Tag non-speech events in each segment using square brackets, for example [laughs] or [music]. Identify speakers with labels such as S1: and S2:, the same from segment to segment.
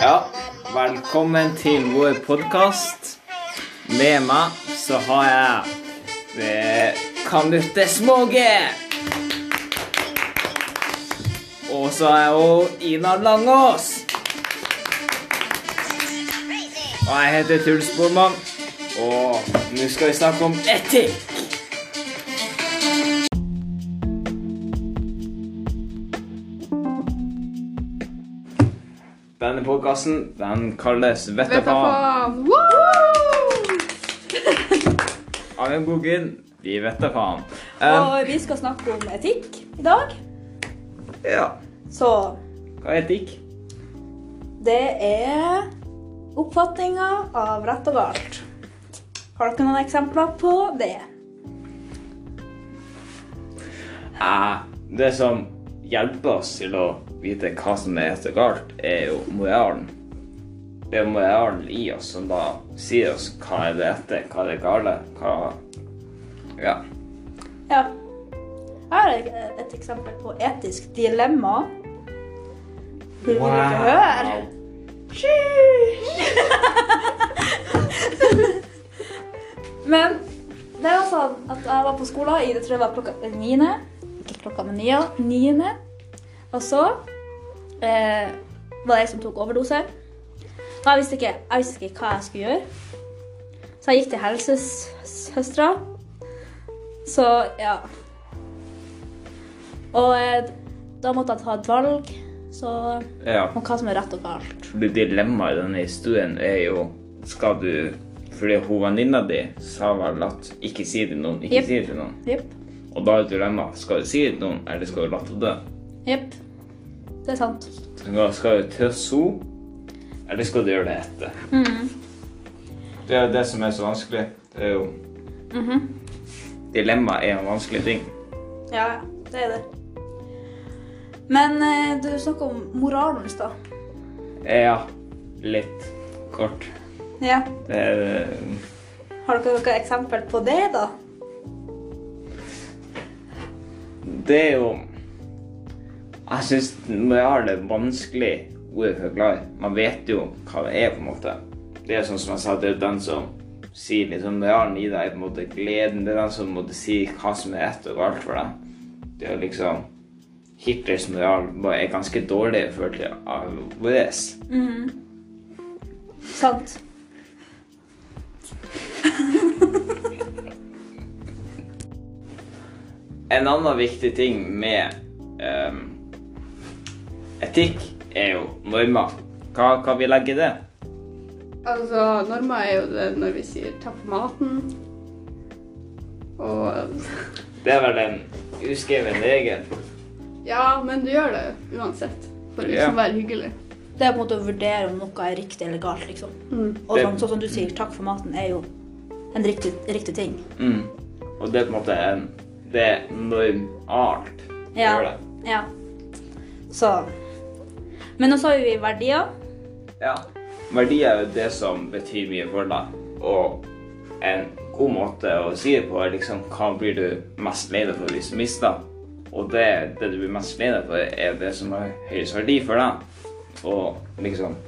S1: Ja, velkommen til vår podkast. Med meg så har jeg eh, Kanutte Småge. Og så har jeg òg Ina Langås. Og jeg heter Truls Bormann, og nå skal vi snakke om etikk. Denne podkasten den kalles Vet da faen.
S2: Woo!
S1: Boken Vi vet da faen. Um,
S2: Og vi skal snakke om etikk i dag.
S1: ja.
S2: Så
S1: Hva er etikk?
S2: det er oppfatninga av rett og galt. Har dere noen eksempler på det?
S1: Eh, det som hjelper oss til å vite hva som er så galt, er jo moralen. Det er moralen i oss som da sier oss hva er det rette, hva er det gale, hva Ja.
S2: Ja. Her er et, et eksempel på etisk dilemma. Vil du ikke høre? [laughs] Men det var sånn at jeg var på skolen i det tror jeg var klokka niende. Ikke klokka, men niende. Og så eh, var det jeg som tok overdose. Og jeg visste, ikke, jeg visste ikke hva jeg skulle gjøre. Så jeg gikk til helsesøstera. Så ja. Og eh, da måtte jeg ta et valg så,
S1: ja.
S2: om hva som er rett og galt.
S1: Dilemmaet i denne historien er jo Skal du Fordi hun venninna di sa vel at ikke si det til noen, ikke
S2: yep.
S1: si det til noen.
S2: Yep.
S1: Og da er dilemmaet skal du si det til noen, eller skal du la det dø?
S2: Jepp. Det er sant.
S1: Skal skal du til zoo, eller skal du gjøre det etter?
S2: Mm.
S1: Det er jo det som er så vanskelig. Det er jo
S2: Mhm.
S1: Dilemma er en vanskelig ting.
S2: Ja, ja. Det er det. Men eh, du snakka om moralen i stad.
S1: Ja, litt kort.
S2: Ja.
S1: Det er
S2: Har dere noe eksempel på det, da?
S1: Det er jo Jeg syns moral er vanskelig ord å forklare. Man vet jo hva det er, på en måte. Det er sånn som jeg sa, det er den som sier liksom moralen i deg, på en måte gleden. Det er den som måtte si hva som er rett og galt for deg. Det er liksom Hitlers moral er ganske dårlig i forhold til vår.
S2: Sant. [laughs]
S1: En annen viktig ting med ehm, etikk er jo normer. Hva, hva vi legger i det?
S3: Altså, normer er jo det når vi sier 'takk for maten'. Og [laughs]
S1: Det er vel en uskreven regel.
S3: Ja, men du gjør det uansett. For å
S1: Ja.
S3: liksom være hyggelig.
S2: Det er på en måte å vurdere om noe er riktig eller galt, liksom. Og
S1: Det-
S2: sånn, sånn som du sier, takk for maten er jo en riktig, riktig ting.
S1: Mm. Og det er på en måte en Det er normalt å
S2: Ja.
S1: gjøre det.
S2: Ja. Så Men nå sa vi verdier.
S1: Ja. Verdier er jo det som betyr mye for deg. Og en god måte å si det på er liksom hva blir du mest lei deg for hvis du mister? Og det, det du blir mest lei deg for, er det som har høyest verdi for deg. Og liksom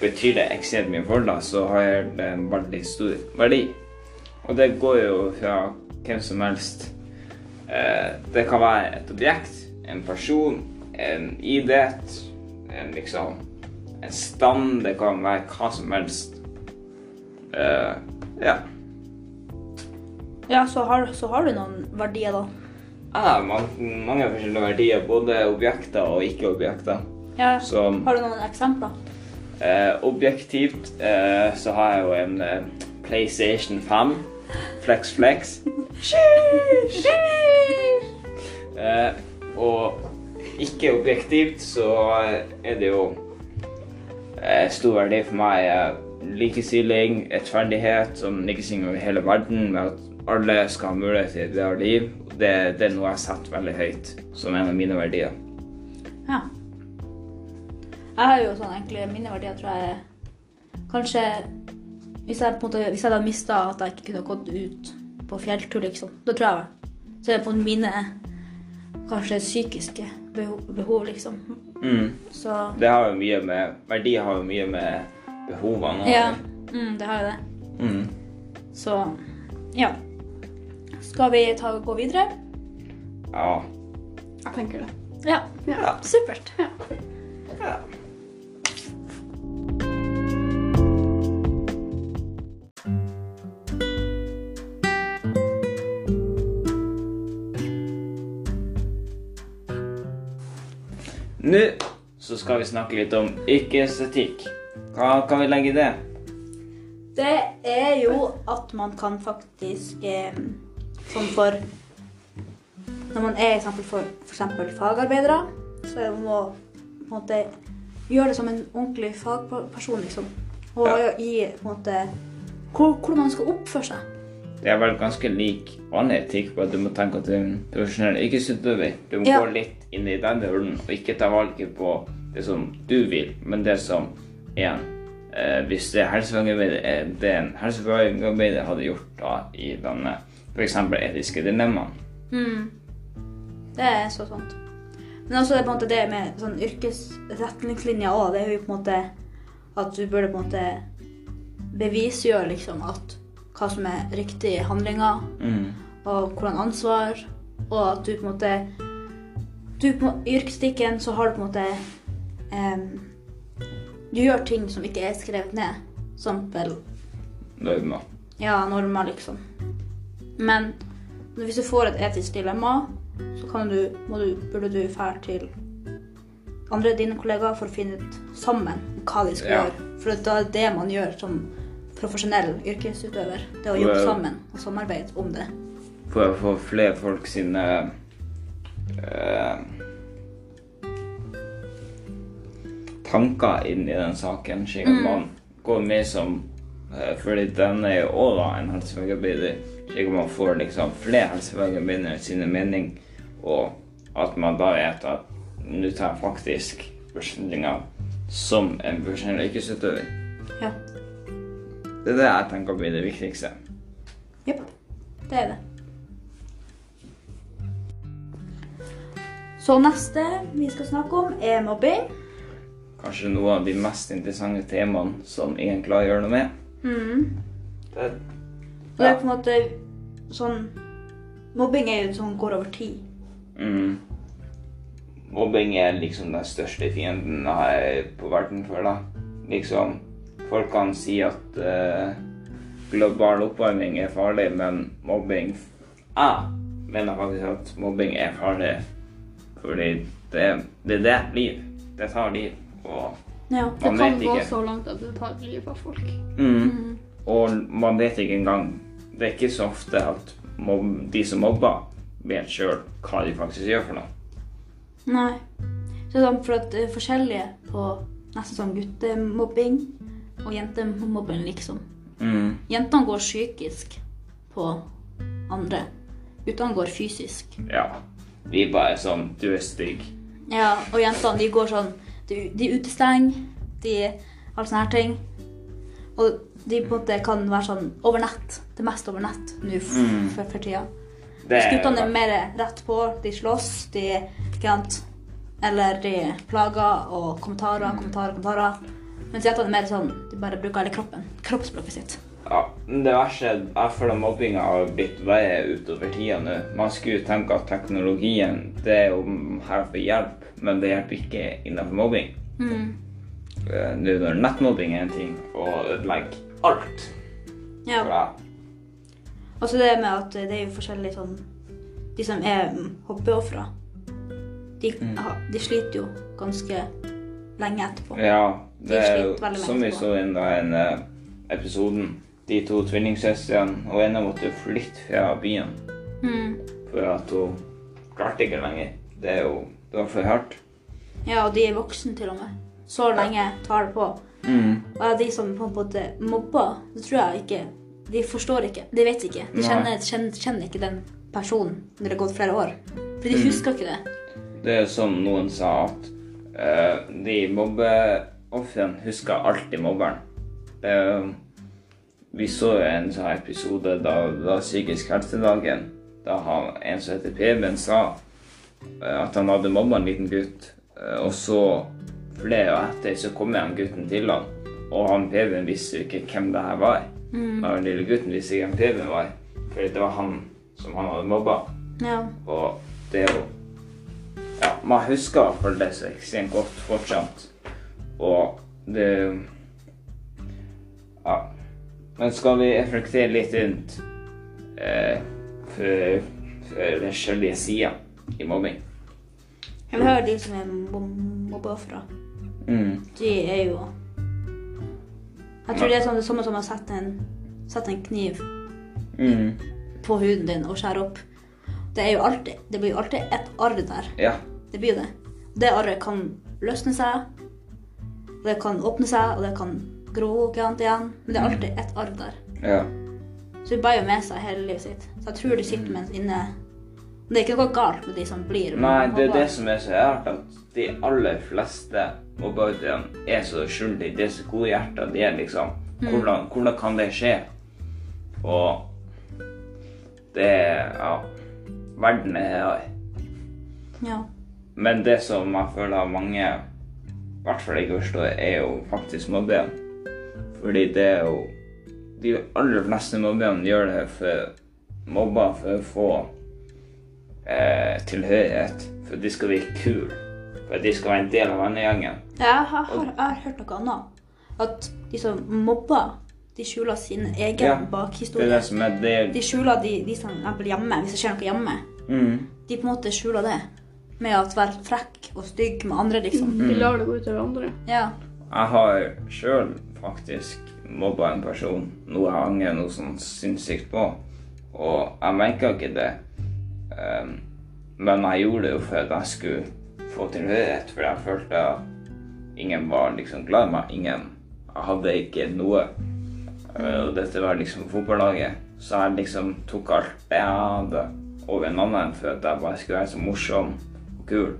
S1: betyr det ekstremt mye for deg, så har det en veldig stor verdi. Og det går jo fra hvem som helst. Eh, det kan være et objekt, en person, en idrett, en liksom en stand. Det kan være hva som helst. Uh, ja.
S2: Ja, så har, så har du noen verdier, da.
S1: Ja, man, mange forskjellige verdier, både objekter og ikke-objekter.
S2: Ja.
S1: Så
S2: Har du noen eksempler?
S1: Uh, objektivt uh, så har jeg jo en PlayStation 5. Flex Flex. [laughs] Og ikke objektivt så er det jo eh, stor verdi for meg eh, likestilling, rettferdighet, som likestilling over hele verden, med at alle skal ha mulighet til et bedre liv. Det, det er noe jeg setter veldig høyt som en av mine verdier.
S2: Ja. Jeg har jo sånn egentlig mine verdier, tror jeg Kanskje hvis jeg på en måte, hvis jeg hadde mista at jeg ikke kunne gått ut på fjelltur, liksom, da tror jeg Så er det på mine kanskje psykiske behov, behov liksom.
S1: Mm.
S2: Så
S1: Det har jo mye med Verdi har jo mye med behovene å
S2: ja. Mm, det har jo det.
S1: Mm.
S2: Så ja. Skal vi ta, og gå videre?
S1: Ja.
S3: Jeg tenker det.
S2: Ja.
S3: Ja.
S2: Supert.
S1: Ja. ja. Nå så skal vi snakke litt om yrkesetikk. Hva kan vi legge i det?
S2: Det er jo at man kan faktisk eh, Sånn for Når man er eksempel for f.eks. fagarbeidere, så er man må på en måte gjøre det som en ordentlig fagperson, liksom. Og
S1: Ja.
S2: gi på en måte hvor, hvordan man skal oppføre seg.
S1: Det er vel ganske lik annen etikk at du må tenke at du er en profesjonell yrkesutøver. Du må
S2: Ja.
S1: gå litt inn i den rollen og ikke ta valget på det som du vil, men det som en eh, Hvis det er helsefagarbeider, er det en helsefagarbeider hadde gjort da i denne f.eks. etiske dilemmaen.
S2: Mm. Det er så sant. Men også det, på en måte, det med sånn yrkesretningslinjer òg, det er jo på en måte at du burde på en måte bevisgjøre liksom at hva som er riktige handlinger,
S1: Mm.
S2: og hvordan ansvar, og at du på en måte du I yrkesetikken så har du på en måte um, Du gjør ting som ikke er skrevet ned. Som vel
S1: Normer.
S2: ja, normer, liksom. Men hvis du får et etisk dilemma, så kan du, må du, burde du dra til andre dine kollegaer for å finne ut sammen hva de skal
S1: Ja.
S2: gjøre. For da er det det man gjør som profesjonell yrkesutøver. Det å jobbe sammen og samarbeide om det.
S1: For å få flere folk sine tanker inn i den saken, slik at man går med som eh, Fordi den er jo også en helsefagarbeider, slik at man får liksom flere helsefagarbeidere sine mening, og at man da vet at nå tar jeg faktisk beslutninger som en profesjonell yrkesutøver.
S2: Ja.
S1: Det er det jeg tenker blir det viktigste.
S2: Jepp. Det er det. Så neste vi skal snakke om, er mobbing.
S1: Kanskje noe av de mest interessante temaene som ingen klarer å gjøre noe med.
S2: Mm.
S1: Det,
S2: ja. det er på en måte sånn Mobbing er jo sånn går over tid.
S1: mm, mobbing er liksom den største fienden her på verden for da. Liksom, folk kan si at uh, global oppvarming er farlig, men mobbing Jeg mener faktisk at mobbing er farlig. Fordi det, det er det liv. Det tar liv. Og
S2: Ja.
S3: Det kan gå så langt at det tar livet av folk.
S1: Mm. Og man vet ikke engang Det er ikke så ofte at mob de som mobber, vet sjøl hva de faktisk gjør for noe.
S2: Nei. Så sånn for at det er forskjellige på nesten sånn guttemobbing og jentemobbing, liksom.
S1: Mm.
S2: Jentene går psykisk på andre. Guttene går fysisk.
S1: Ja. Vi bare sånn Du er stygg.
S2: Ja, og jentene de går sånn De, de utestenger, de har sånne her ting. Og de på en måte kan være sånn over nett. Det meste over nett nå
S1: Mm.
S2: for, for tida. Guttene er mer rett på. De slåss, de kjent? Eller de plager og kommentarer, kommentarer, kommentarer. Mens jentene er mer sånn De bare bruker hele kroppen. Kroppsspråket sitt.
S1: Ja, det verste er jeg føler mobbinga har blitt verre utover tida nå. Man skulle tenke at teknologien det er jo her for hjelp, men det hjelper ikke innenfor mobbing.
S2: Mm.
S1: Eh, Nå når nettmobbing er en ting, og ødelegger alt.
S2: Ja.
S1: Bra.
S2: Og så det med at det er jo forskjellig sånn De som er hoppeofre, de,
S1: Mm.
S2: de sliter jo ganske lenge etterpå.
S1: Ja,
S2: De
S1: det er jo som vi så i den eh, episoden. De to tvillingsøstrene, og ene måtte flytte fra byen
S2: Mm.
S1: for at hun klarte ikke lenger. Det er jo det var for hardt.
S2: Ja, og de er voksne til og med. Så lenge tar det på.
S1: Mm.
S2: Og de som på en måte mobber, det tror jeg ikke De forstår ikke. De vet ikke. De kjenner, kjenner, kjenner ikke den personen når det har gått flere år. For de
S1: Mm.
S2: husker ikke det.
S1: Det er som noen sa at uh, de mobbeofrene husker alltid mobberen. Eh, vi så en sånn episode da det var psykisk helsedagen. Da han, en som heter Preben sa eh, at han hadde mobba en liten gutt. eh, Og så flere år etter så kom han gutten til han, og han PV-en visste jo ikke hvem det her var. Men den lille gutten visste ikke hvem PV-en var, for det var han som han hadde mobba.
S2: Ja.
S1: Og det er jo Ja, man husker i hvert fall det så ekstremt godt fortsatt. Og det Ja. Men skal vi reflektere litt rundt eh, for, for forskjellige sider i mobbing?
S2: Jeg vil høre de som er mobba fra.
S1: Mm.
S2: De er jo Jeg tror det er sånn det samme som å sette en, sette en kniv
S1: Mm.
S2: på huden din og skjære opp. Det er jo alltid Det blir jo alltid et arr der.
S1: Ja.
S2: Det blir det. Det arret kan løsne seg, det kan åpne seg, og det kan gro annet igjen. Men det er alltid et arv der.
S1: ja.
S2: Så de bærer jo med seg hele livet sitt. Så jeg tror de sitter med inne Det er ikke noe galt med de som blir
S1: Nei, det er det som er så rart, at de aller fleste mobbeutøverne er så uskyldige. De er så gode hjerter. De er liksom hvordan, hvordan kan det skje? Og det er Ja. Verden er her.
S2: Ja.
S1: Men det som jeg føler mange i hvert fall ikke forstår, er jo faktisk mobbing. Fordi det er jo De aller fleste mobberne gjør det for mobber for å få eh, tilhørighet. For de skal virke kule. For at de skal være en del av vennegjengen.
S2: Jeg har, jeg har hørt noe annet. At de som mobber, de skjuler sin egen
S1: Ja, Det er
S2: bakhistorie.
S1: det som er det
S2: De skjuler de, de som er hjemme, hvis det skjer noe hjemme.
S1: mm.
S2: De på en måte skjuler det med å være frekk og stygg med andre, liksom.
S3: De lar det gå utover andre.
S2: Ja.
S1: Jeg har sjøl faktisk mobba en person, noe jeg angrer noe sånn sinnssykt på. Og jeg merka ikke det. Um, men jeg gjorde det jo for at jeg skulle få tilhørighet, for jeg følte at ingen var liksom glad i meg. Ingen Jeg hadde ikke noe. Uh, og dette var liksom fotballaget. Så jeg liksom tok alt det jeg hadde, over en annen for at jeg bare skulle være så morsom og kul.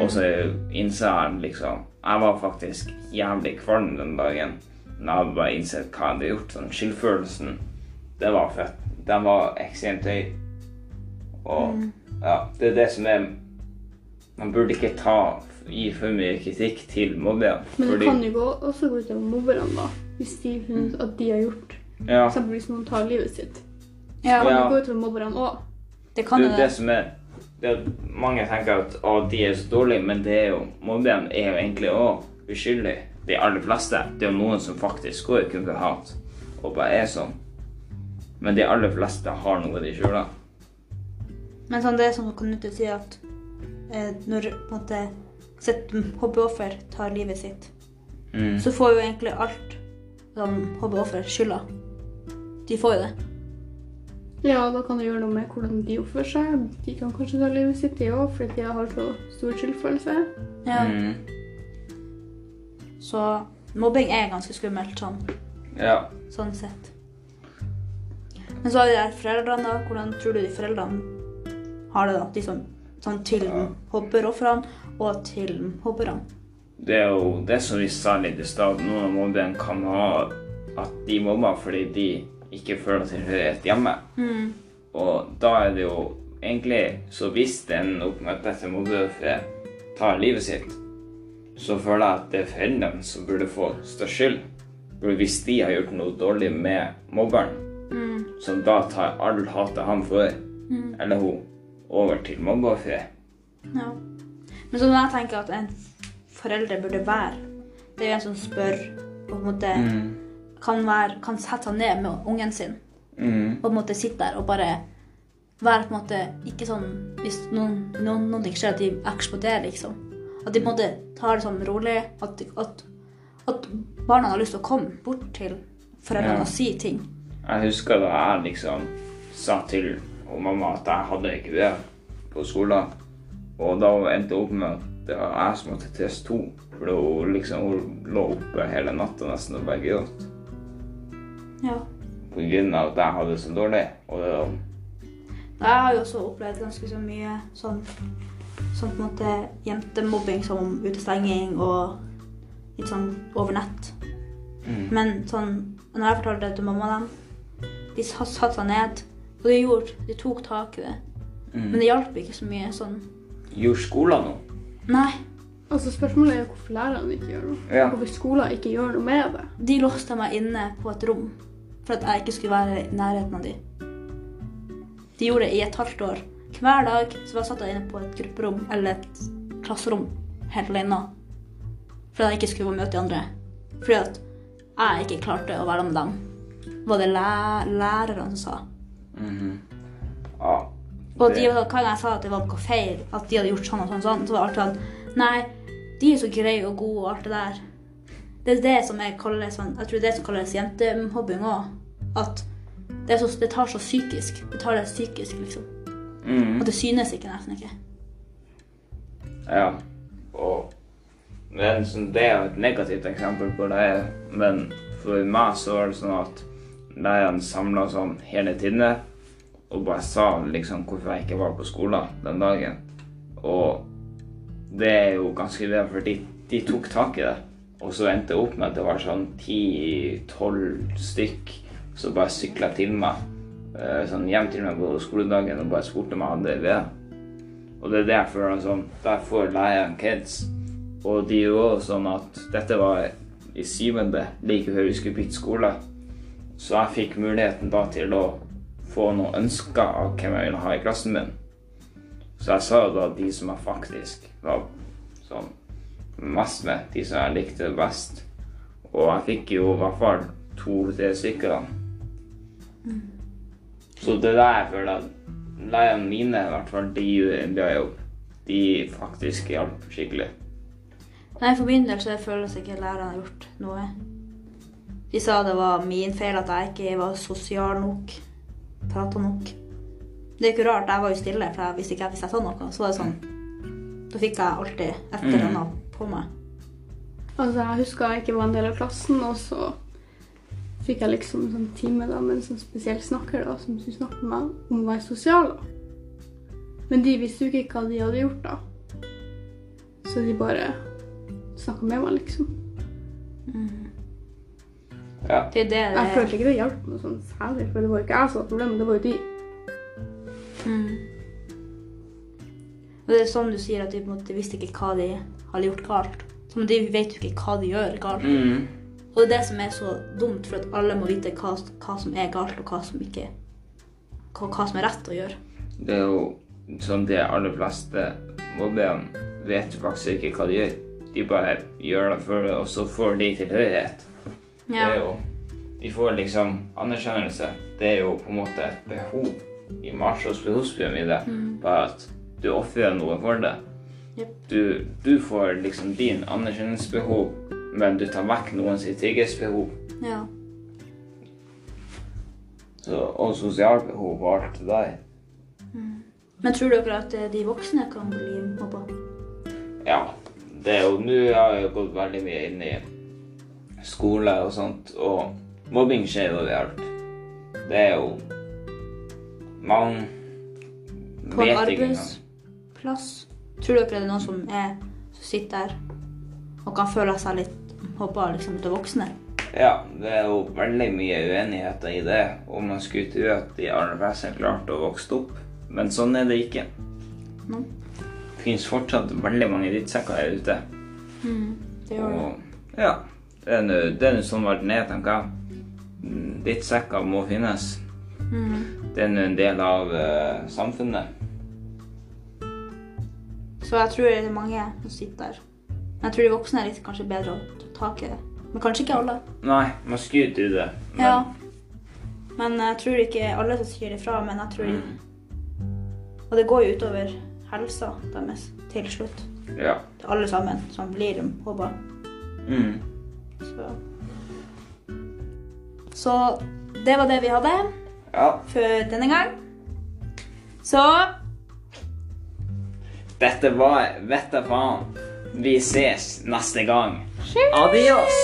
S1: Og så innser jeg liksom Jeg var faktisk jævlig kvalm den dagen. Men jeg hadde bare innsett hva jeg hadde gjort. Sånn skyldfølelsen, det var fett. Den var ekstremt høy. Og ja, det er det som er Man burde ikke ta gi for mye kritikk til mobberne.
S3: Men det kan jo gå, også gå utover mobberne, da. Hvis de finner ut at de har gjort
S1: ja,
S3: Eksempelvis hvis noen tar livet sitt.
S2: ja.
S3: Det kan jo gå utover mobberne òg.
S2: Det kan
S1: det, det
S2: det.
S1: som er at Mange tenker at å, de er så dårlige, men det er jo mobberne er jo egentlig òg uskyldig. De aller fleste. Det er jo noen som faktisk går i for hat og bare er sånn. Men de aller fleste har noe de skjuler.
S2: Men sånn, det er som kan si at eh, når på en måte sitt hobbyoffer tar livet sitt,
S1: Mm.
S2: så får jo egentlig alt som hobbyoffer skylda. De får jo det.
S3: Ja, da kan det gjøre noe med hvordan de oppfører seg. De kan kanskje ta livet sitt, de òg, fordi de har så stor skyldfølelse.
S2: Ja.
S1: Mm.
S2: Så mobbing er ganske skummelt sånn,
S1: Ja.
S2: sånn sett. Men så har vi de foreldrene, da. Hvordan tror du de foreldrene har det, da? De som, sånn til
S1: Ja.
S2: hopperofrene og til hopperne.
S1: Det er jo det som vi sa litt i stad. Noen av mobberne kan ha at de mobber fordi de ikke føler tilhørighet hjemme.
S2: Mm.
S1: Og da er det jo egentlig Så hvis den oppmøtte at mobbeofferet tar livet sitt, så føler jeg at det er foreldrene som burde få størst skyld. For hvis de har gjort noe dårlig med mobberen,
S2: Mm.
S1: som da tar all hatet han får,
S2: Mm.
S1: eller hun, over til mobbeofferet.
S2: Ja. Men så når jeg tenker at en forelder burde være, det er jo en som spør på en måte
S1: Mm.
S2: Kan, være, kan sette seg ned med ungen sin
S1: Mm.
S2: og på en måte sitte der og bare være på en måte ikke sånn Hvis noen, noen, noen ting skjer, at de eksploderer, liksom. At de på en måte tar det sånn rolig. At, at, at barna har lyst til å komme bort til foreldrene
S1: Ja.
S2: og si ting.
S1: Jeg husker da jeg liksom sa til mamma at jeg hadde ikke det på skolen. Og da endte opp med at det var jeg som måtte teste to. For hun liksom hun lå oppe hele natta nesten og bare gråt.
S2: Ja.
S1: På grunn av at jeg hadde det så dårlig. Og det
S2: Jeg har jo også opplevd ganske så mye sånn, sånn på en måte jentemobbing som utestenging og litt sånn over nett.
S1: Mm.
S2: Men sånn, når jeg fortalte det til mamma dem, de sa- satte seg ned, og de gjorde, de tok tak i det.
S1: Mm.
S2: Men det hjalp ikke så mye sånn.
S1: gjorde skolen noe?
S2: Nei,
S3: Altså Spørsmålet er hvorfor lærerne ikke gjør noe.
S1: Ja.
S3: Hvorfor skolen ikke gjør noe med det.
S2: de låste meg inne på et rom for at jeg ikke skulle være i nærheten av de. De gjorde det i et halvt år. Hver dag så var jeg satt inne på et grupperom eller et klasserom helt alene. For at jeg ikke skulle møte de andre. Fordi at jeg ikke klarte å være med dem. Var det læ lærerne som sa.
S1: Mhm. Ja.
S2: Og
S1: det-
S2: de, hver gang jeg sa at det var noe feil, at de hadde gjort sånn og sånn, sånn så var det alltid sånn Nei, de er så greie og gode og alt det der. Det er det som jeg kaller sånn Jeg tror det er det som kalles jentemobbing òg. At det, er så, det tar så psykisk. Det tar det psykisk, liksom.
S1: Mm.
S2: Og det synes ikke nesten ikke.
S1: Ja. Og sånn, det er jo et negativt eksempel på det, men for meg så var det sånn at læreren samla sånn hele tiden og bare sa liksom hvorfor jeg ikke var på skolen den dagen. Og det er jo ganske bra, for de, de tok tak i det. Og så endte jeg opp med at det var sånn 10-12 stykk som bare sykla til meg eh, sånn hjem til meg på skoledagen og bare spurte om jeg hadde ved. Og det er det jeg føler sånn Der får læreren kids. Og de er jo også sånn at dette var i syvende, like før vi skulle bytte skole. Så jeg fikk muligheten da til å få noen ønsker av hvem jeg ville ha i klassen min. Så jeg sa jo da de som jeg faktisk var sånn med, de som jeg likte best. Og jeg fikk jo i hvert fall to-tre stykker. Mm. Så det er der jeg føler at lærerne mine i hvert fall, de gjør en bra jobb. De faktisk hjalp skikkelig.
S2: Nei, for min del så føles ikke lærerne har gjort noe. De sa det var min feil at jeg ikke var sosial nok. Prata nok. Det er ikke rart, jeg var jo stille, for jeg visste ikke hvis jeg sa noe. Så var det sånn Da fikk jeg alltid et eller annet på meg.
S3: Altså, Jeg husker jeg ikke var en del av klassen, og så fikk jeg liksom en sånn time da, med en sånn spesiell snakker da, som skulle snakke med meg om å være sosial. da. Men de visste jo ikke hva de hadde gjort da. Så de bare snakka med meg, liksom.
S1: Ja.
S2: Det det det
S3: Jeg følte ikke det hjalp noe sånn særlig, for det var ikke jeg som hadde problemet, det var jo de.
S2: Mm. Og det er sånn du sier at de på en måte visste ikke hva de hadde gjort galt. Men de vet jo ikke hva de gjør galt.
S1: Mm.
S2: Og det er det som er så dumt, for at alle må vite hva, hva som er galt, og hva som ikke hva, hva som er rett å gjøre.
S1: Det er jo sånn de aller fleste mobberne vet faktisk ikke hva de gjør. De bare gjør det for det, og så får de tilhørighet. Det er jo De får liksom anerkjennelse. Det er jo på en måte et behov i Marshalls behovspyramide. Bare at du ofrer noe for det. Du, du får liksom din anerkjennelsesbehov, men du tar vekk noen sitt trygghetsbehov.
S2: ja.
S1: Så, og sosialbehov og alt det der.
S2: Men tror dere at eh, de voksne kan bli mobba?
S1: Ja, det er jo Nå har jeg gått veldig mye inn i skole og sånt, og mobbing skjer jo overalt. Det er jo Man
S2: På en arbeidsplass? Tror dere det er noen som, er, som sitter der og kan føle seg litt hoppa liksom, til voksne?
S1: Ja, det er jo veldig mye uenigheter i det, og man skulle tro at de aller fleste klarte å vokse opp, men sånn er det ikke.
S2: No.
S1: Det finnes fortsatt veldig mange drittsekker der ute.
S2: Det gjør det.
S1: Og ja, det er nå- nå sånn verden er, tenker jeg. Mm, Drittsekker må finnes. Det er nå en del av uh, samfunnet.
S2: Så jeg tror det er mange som sitter der. Men jeg tror de voksne er litt kanskje bedre å ta tak i det. Men kanskje ikke alle.
S1: Nei, man skulle tro det. Men
S2: Ja. Men jeg tror ikke alle som sier ifra, men jeg tror
S1: Mm.
S2: Og det går jo utover helsa deres til slutt.
S1: ja.
S2: Til alle sammen som blir mobba.
S1: Mm.
S2: Så. Så det var det vi hadde
S1: ja.
S2: for denne gang. Så
S1: Dette var Vet da faen. Vi ses neste gang. Adios!